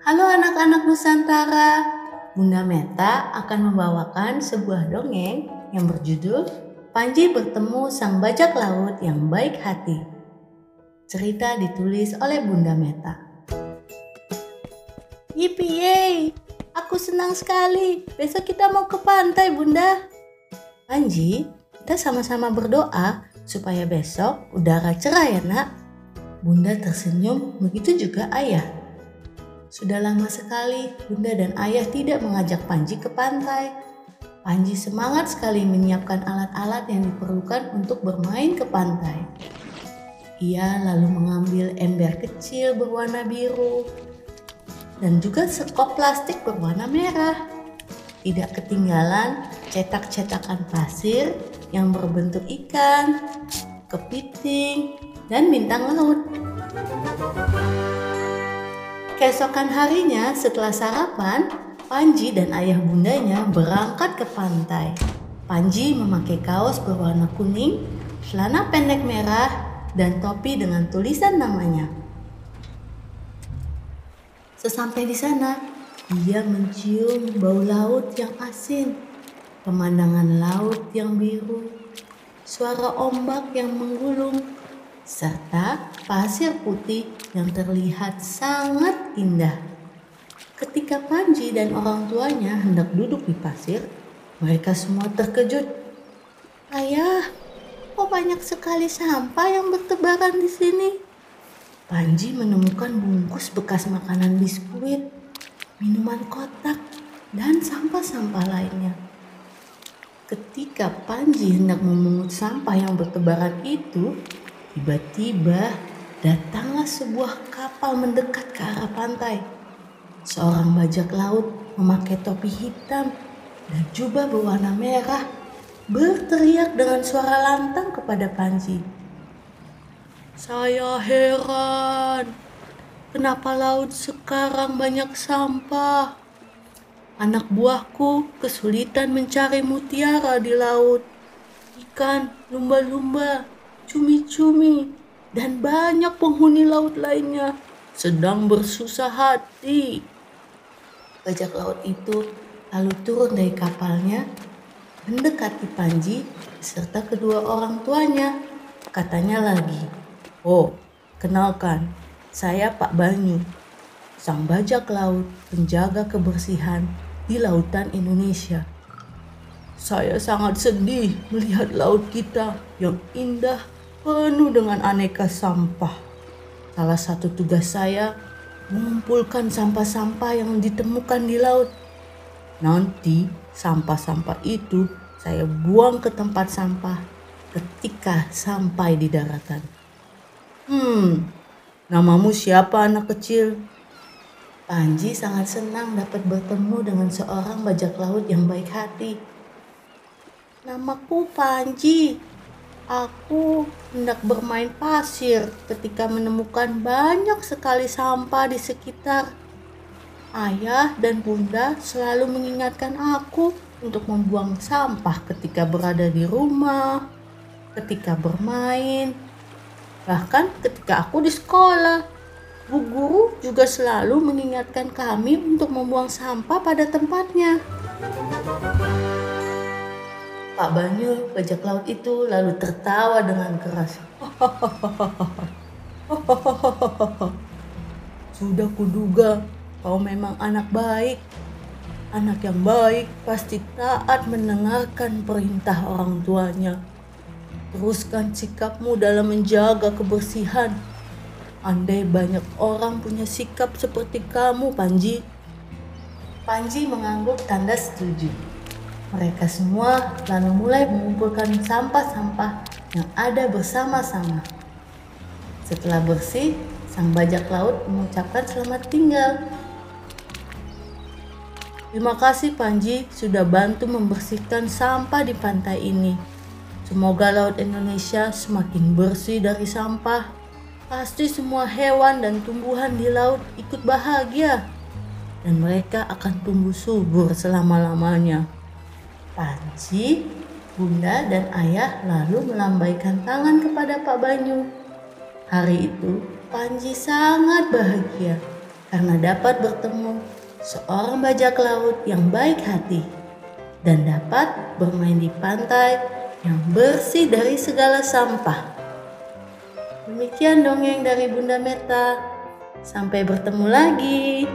Halo anak-anak Nusantara, Bunda Meta akan membawakan sebuah dongeng yang berjudul Panji bertemu sang bajak laut yang baik hati. Cerita ditulis oleh Bunda Meta. Yippee, aku senang sekali. Besok kita mau ke pantai, Bunda. Panji, kita sama-sama berdoa supaya besok udara cerah ya, Nak. Bunda tersenyum, begitu juga ayah. Sudah lama sekali Bunda dan Ayah tidak mengajak Panji ke pantai. Panji semangat sekali menyiapkan alat-alat yang diperlukan untuk bermain ke pantai. Ia lalu mengambil ember kecil berwarna biru dan juga sekop plastik berwarna merah. Tidak ketinggalan cetak-cetakan pasir yang berbentuk ikan, kepiting, dan bintang laut. Keesokan harinya setelah sarapan, Panji dan ayah bundanya berangkat ke pantai. Panji memakai kaos berwarna kuning, celana pendek merah, dan topi dengan tulisan namanya. Sesampai di sana, dia mencium bau laut yang asin, pemandangan laut yang biru, suara ombak yang menggulung, serta pasir putih yang terlihat sangat indah. Ketika Panji dan orang tuanya hendak duduk di pasir, mereka semua terkejut. Ayah, kok banyak sekali sampah yang bertebaran di sini? Panji menemukan bungkus bekas makanan biskuit, minuman kotak, dan sampah-sampah lainnya. Ketika Panji hendak memungut sampah yang bertebaran itu, Tiba-tiba datanglah sebuah kapal mendekat ke arah pantai. Seorang bajak laut memakai topi hitam dan jubah berwarna merah berteriak dengan suara lantang kepada Panji. Saya heran, kenapa laut sekarang banyak sampah? Anak buahku kesulitan mencari mutiara di laut. Ikan, lumba-lumba, cumi-cumi, dan banyak penghuni laut lainnya sedang bersusah hati. Bajak laut itu lalu turun dari kapalnya, mendekati Panji serta kedua orang tuanya. Katanya lagi, Oh, kenalkan, saya Pak Banyu, sang bajak laut penjaga kebersihan di lautan Indonesia. Saya sangat sedih melihat laut kita yang indah penuh dengan aneka sampah. Salah satu tugas saya mengumpulkan sampah-sampah yang ditemukan di laut. Nanti sampah-sampah itu saya buang ke tempat sampah ketika sampai di daratan. Hmm, namamu siapa anak kecil? Panji sangat senang dapat bertemu dengan seorang bajak laut yang baik hati. Namaku Panji, Aku hendak bermain pasir ketika menemukan banyak sekali sampah di sekitar. Ayah dan bunda selalu mengingatkan aku untuk membuang sampah ketika berada di rumah, ketika bermain, bahkan ketika aku di sekolah. Bu guru juga selalu mengingatkan kami untuk membuang sampah pada tempatnya. Pak Banyu, bajak laut itu lalu tertawa dengan keras. Sudah kuduga kau memang anak baik. Anak yang baik pasti taat mendengarkan perintah orang tuanya. Teruskan sikapmu dalam menjaga kebersihan. Andai banyak orang punya sikap seperti kamu, Panji. Panji mengangguk tanda setuju. Mereka semua lalu mulai mengumpulkan sampah-sampah yang ada bersama-sama. Setelah bersih, sang bajak laut mengucapkan selamat tinggal. Terima kasih Panji sudah bantu membersihkan sampah di pantai ini. Semoga laut Indonesia semakin bersih dari sampah. Pasti semua hewan dan tumbuhan di laut ikut bahagia dan mereka akan tumbuh subur selama-lamanya. Panji, Bunda, dan Ayah lalu melambaikan tangan kepada Pak Banyu. Hari itu, Panji sangat bahagia karena dapat bertemu seorang bajak laut yang baik hati dan dapat bermain di pantai yang bersih dari segala sampah. Demikian dongeng dari Bunda Meta. Sampai bertemu lagi.